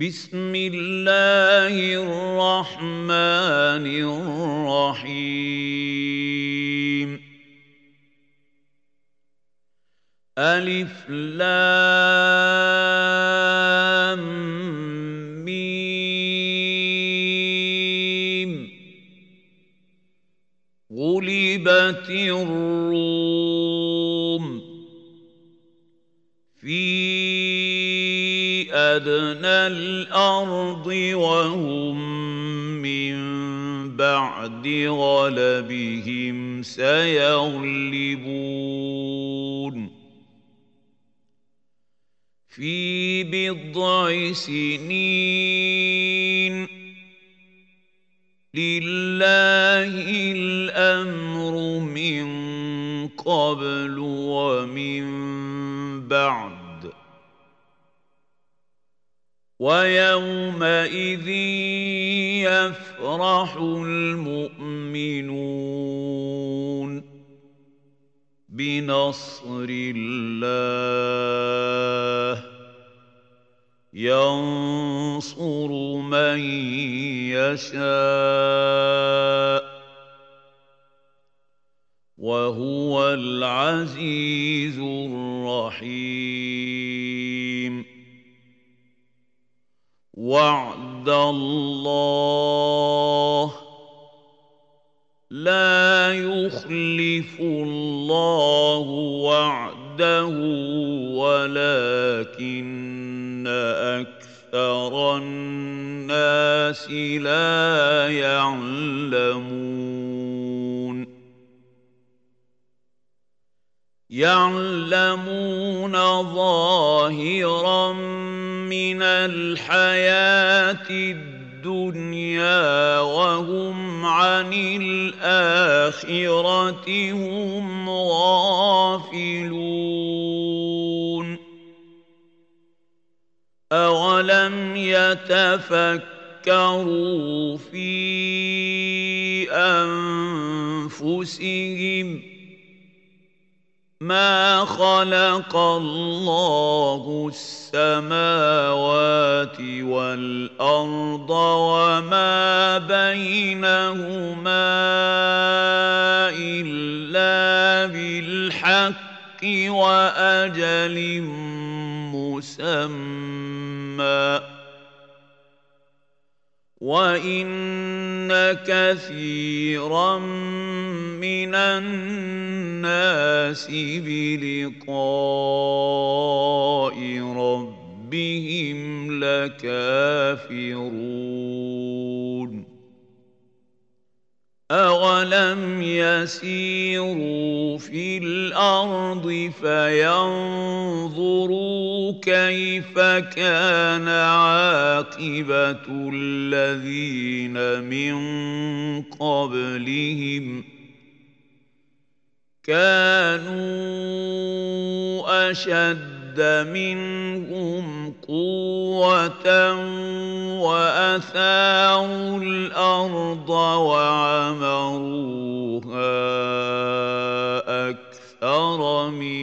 بسم الله الرحمن الرحيم. ألف لام ميم. غلبت الروم أدنى الأرض وهم من بعد غلبهم سيغلبون في بضع سنين لله الأمر من قبل ومن بعد ويومئذ يفرح المؤمنون بنصر الله. ينصر من يشاء وهو العزيز الرحيم. وعد الله لا يخلف الله وعده ولكن أكثر الناس لا يعلمون يعلمون ظاهرا من الحياة الدنيا وهم عن الآخرة هم غافلون. أولم يتفكروا في أنفسهم ۖ ما خلق الله السماوات والارض وما بينهما الا بالحق واجل مسمى وان كثيرا من الناس بلقاء ربهم لكافرون اولم يسيروا في الأرض فينظروا كيف كان عاقبه الذين من قبلهم كانوا اشد منهم قوة وأثاروا الأرض وعمروها أكثر مما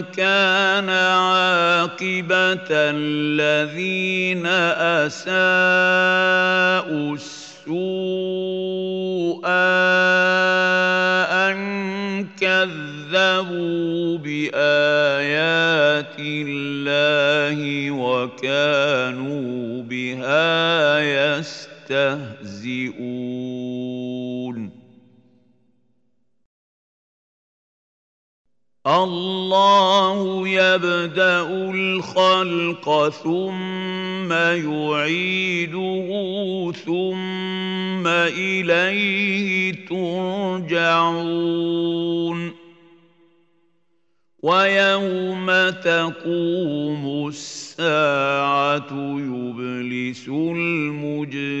كان عاقبة الذين أساءوا السوء أن كذبوا بآيات الله وكانوا بها يستهزئون. الله يبدأ الخلق ثم يعيده ثم إليه ترجعون. ويوم تقوم الساعة يبلس المجرمون.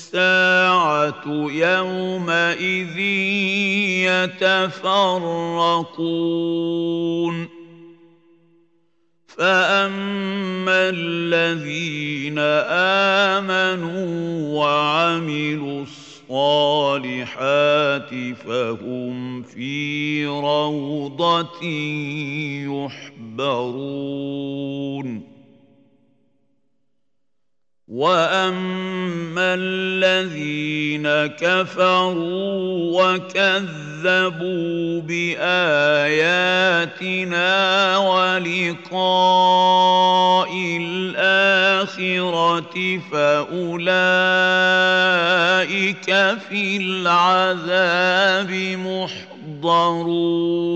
الساعة يومئذ يتفرقون. فأما الذين آمنوا وعملوا الصالحات فهم في روضة يحبرون. واما الذين كفروا وكذبوا باياتنا ولقاء الاخره فاولئك في العذاب محضرون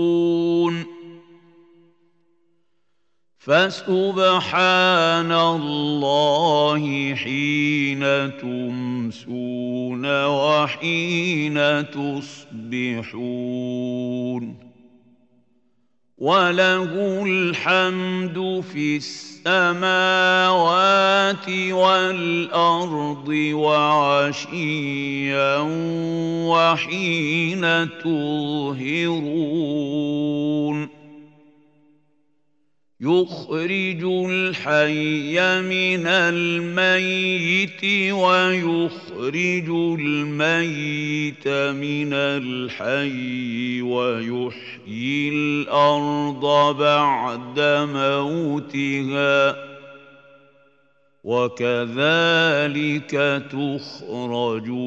فسبحان الله حين تمسون وحين تصبحون وله الحمد في السماوات والأرض وعشيا وحين تظهرون يخرج الحي من الميت ويخرج الميت من الحي ويحيي الأرض بعد موتها وكذلك تخرجون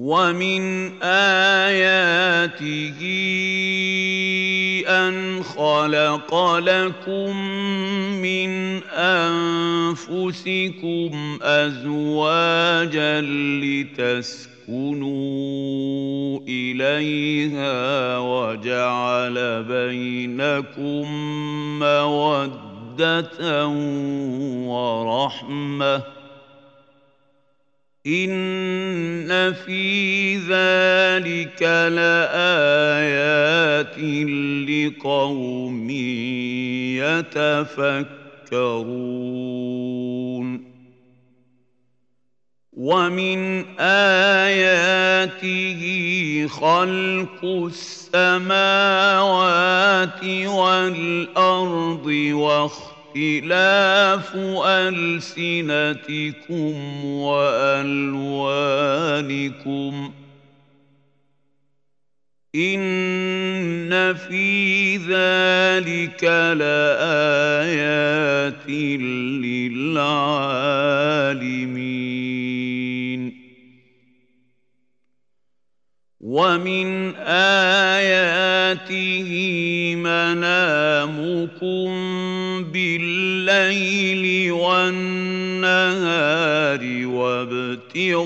ومن آياته أن خلق لكم من أنفسكم أزواجا لتسكنوا إليها وجعل بينكم مودة ورحمة إن في ذلك لآيات لقوم يتفكرون ومن آياته خلق السماوات والأرض واختلاف اختلاف ألسنتكم وألوانكم إن في ذلك لآيات للعالمين ومن آياته منامكم بالليل والنهار وابتغاؤكم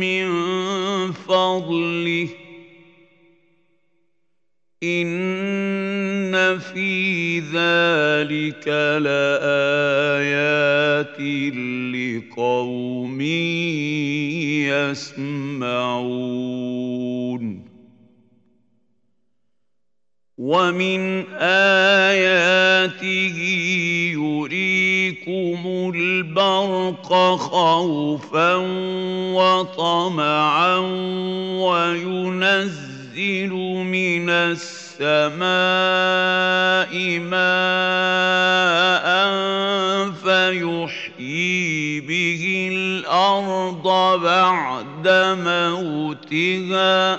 من فضله. إن في ذلك لآيات لقوم يسمعون. ومن آياته يريكم البرق خوفا وطمعا وينزل ينزل من السماء ماء فيحيي به الأرض بعد موتها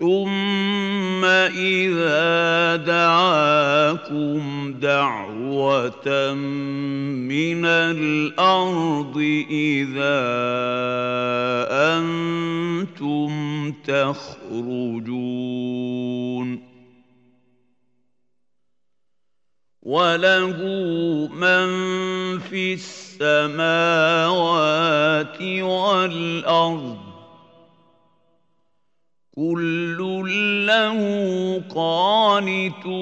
ثم إذا دعاكم دعوة من الأرض إذا أنتم تخرجون وله من في السماوات والأرض كل له قانتون.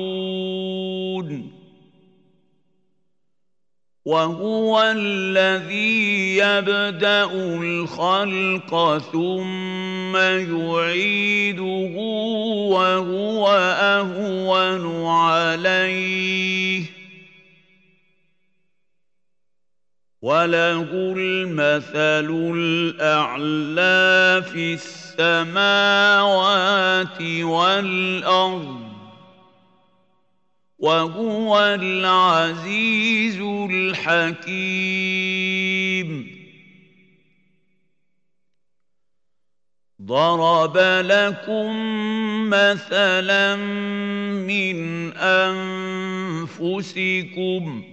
وهو الذي يبدأ الخلق ثم يعيده وهو أهون عليه. وله المثل الاعلى في السماوات والارض وهو العزيز الحكيم ضرب لكم مثلا من انفسكم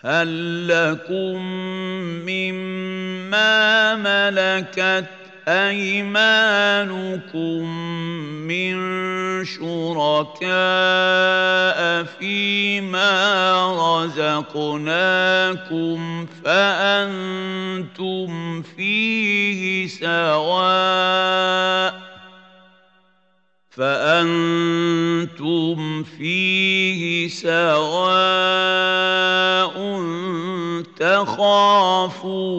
هل لكم مما ملكت أيمانكم من شركاء فيما رزقناكم فأنتم فيه سواء فأنتم فيه سواء تخافونهم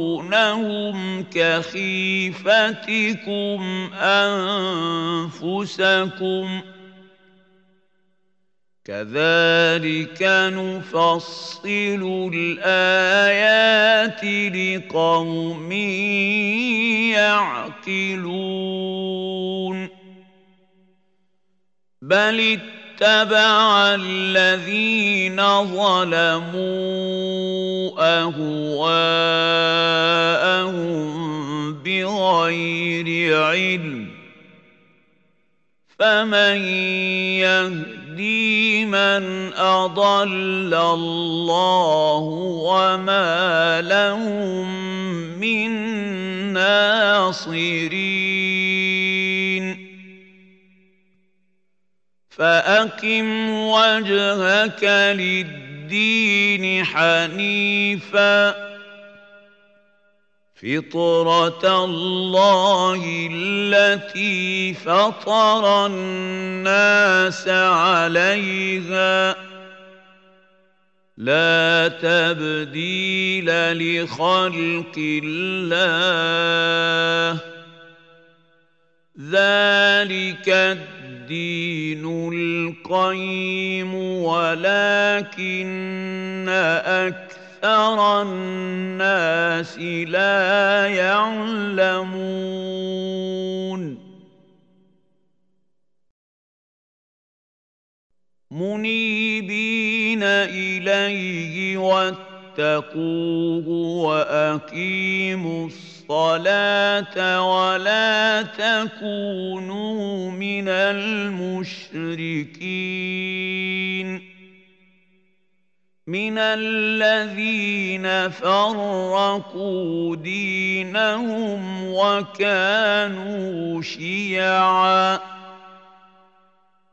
كخيفتكم أنفسكم كذلك نفصل الآيات لقوم يعقلون بل اتبع الذين ظلموا أهواءهم بغير علم. فمن يهدي من اضل الله وما لهم من ناصرين فأقم وجهك للدين حنيفا. فطرة الله التي فطر الناس عليها. لا تبديل لخلق الله. ذلك الدين الدين القيم ولكن أكثر الناس لا يعلمون. منيبين إليه واتقوه وأقيموا الصلاة ولا تكونوا من المشركين. من الذين فرقوا دينهم وكانوا شيعا.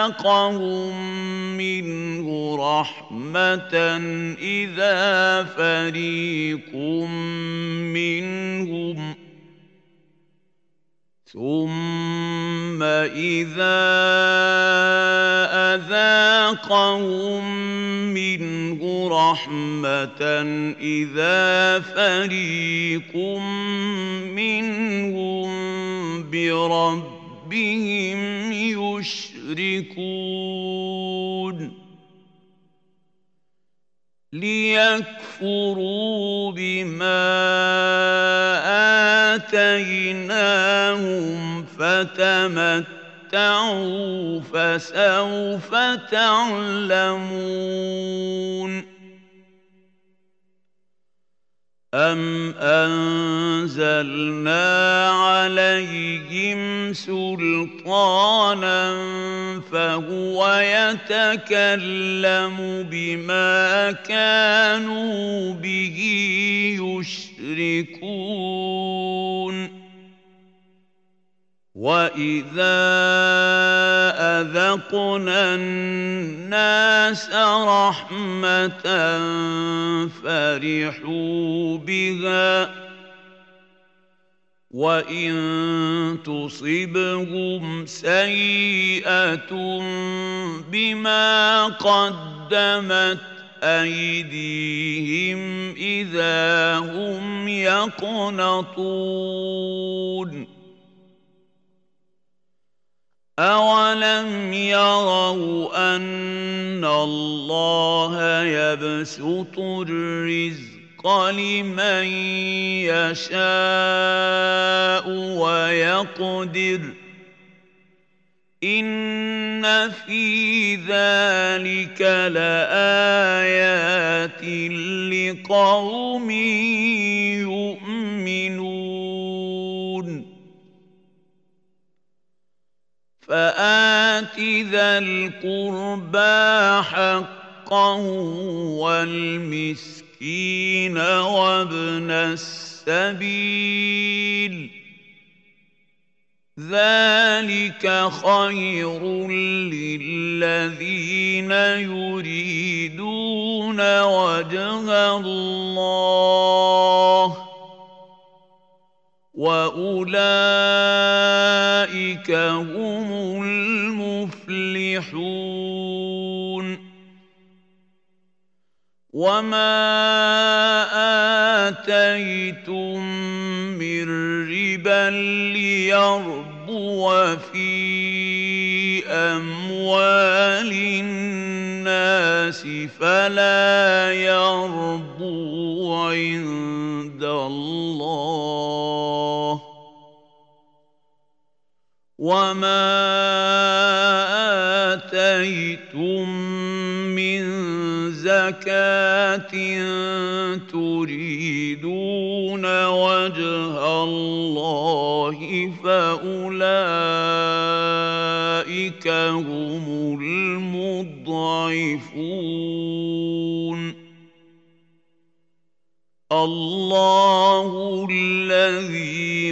اذاقهم منه رحمه اذا فريق منهم. ثم إذا أذاقهم منه رحمة إذا فريق منهم بربهم يشركون ليكفروا بما آتيناهم فتمتعوا فسوف تعلمون أَمْ أَنزَلْنَا عَلَيْهِمْ سُلْطَانًا فَهُوَ يَتَكَلَّمُ بِمَا كَانُوا بِهِ يُشْرِكُونَ واذا اذقنا الناس رحمه فرحوا بها وان تصبهم سيئه بما قدمت ايديهم اذا هم يقنطون أولم يروا أن الله يبسط الرزق لمن يشاء ويقدر إن في ذلك لآيات لقوم فآت ذا القربى حقه والمسكين وابن السبيل. ذلك خير للذين يريدون وجه الله واولئك هم المفلحون. وما اتيتم من ربا ليربو في اموال الناس فلا يربو عند الله وما اتيتم من زكاه تريدون وجه الله فاولئك هم المضعفون الله الذي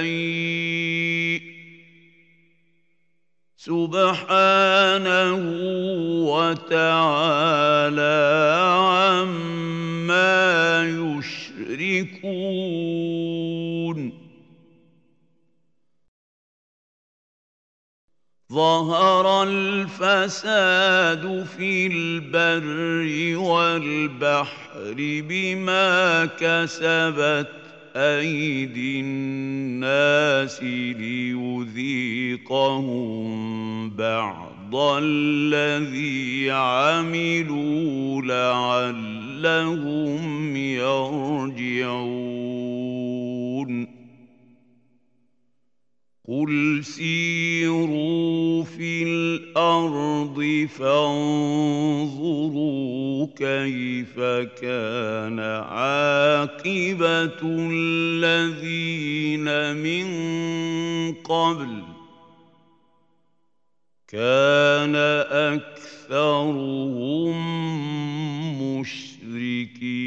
شيء. سبحانه وتعالى عما يشركون. ظهر الفساد في البر والبحر بما كسبت أيدي الناس ليذيقهم بعض الذي عملوا لعلهم يرجعون. قل سيروا في الأرض فانظروا كيف كان عاقبه الذين من قبل كان اكثرهم مشركين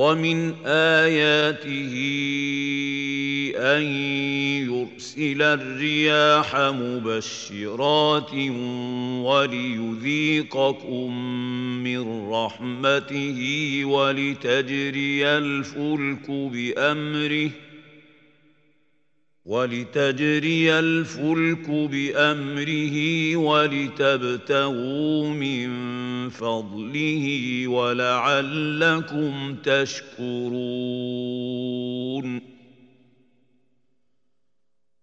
ومن اياته ان يرسل الرياح مبشرات وليذيقكم من رحمته ولتجري الفلك بامره ولتجري الفلك بأمره ولتبتغوا من فضله ولعلكم تشكرون.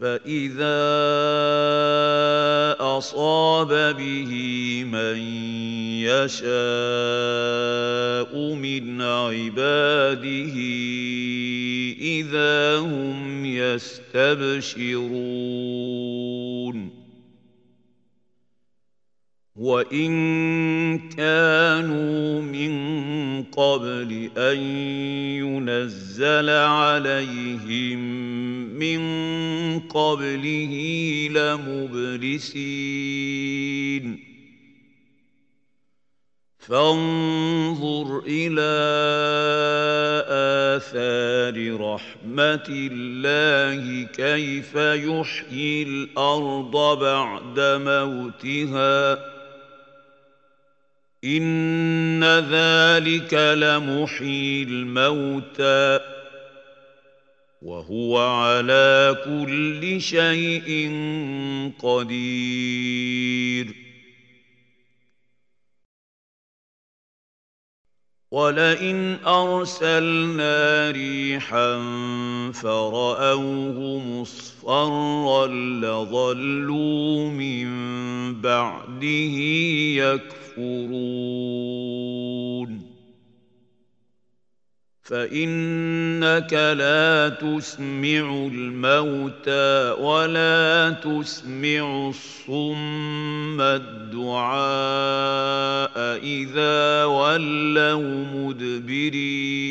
فاذا اصاب به من يشاء من عباده اذا هم يستبشرون وان كانوا من قبل ان ينزل عليهم من قبله لمبلسين فانظر إلى اثار رحمه الله كيف يحيي الأرض بعد موتها ان ذلك لمحيي الموتى وهو على كل شيء قدير. ولئن ارسلنا ريحا فراوه مصفرا لظلوا من بعده يكفرون. فانك لا تسمع الموتى ولا تسمع الصم الدعاء اذا ولوا مدبرين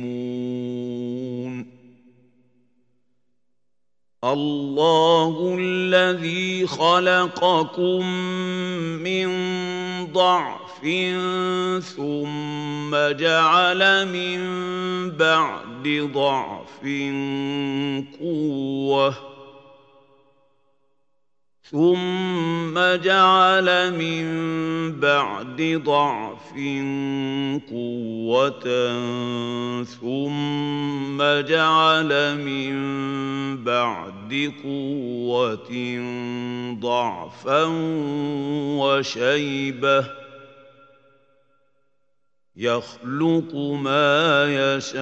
الله الذي خلقكم من ضعف ثم جعل من بعد ضعف قوة ثم جعل من بعد ضعف قوة ثم جعل من بعد قوة ضعفا وشيبة يخلق ما يشاء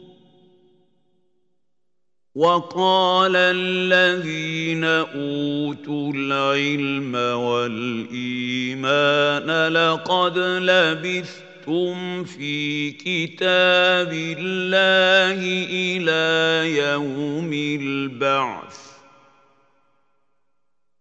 وقال الذين أوتوا العلم والإيمان لقد لبثتم في كتاب الله إلى يوم البعث.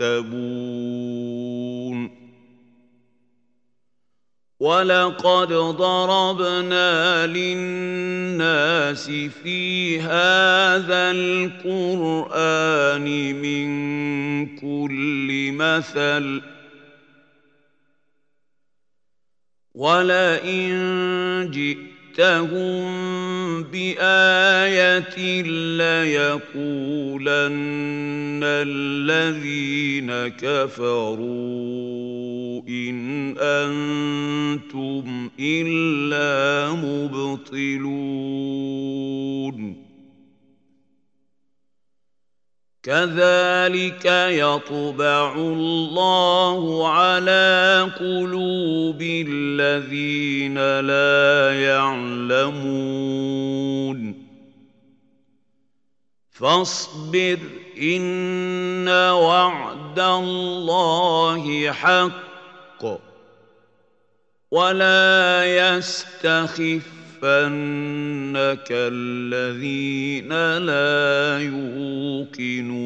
يكتبون ولقد ضربنا للناس في هذا القران من كل مثل. ولئن جئت جئتهم بآية ليقولن الذين كفروا إن أنتم إلا مبطلون. كذلك يطبع الله على قلوب الذين لا يعلمون. فاصبر إن وعد الله حق ولا يستخف يَحْسَبَنَّكَ الَّذِينَ لَا يُوقِنُونَ.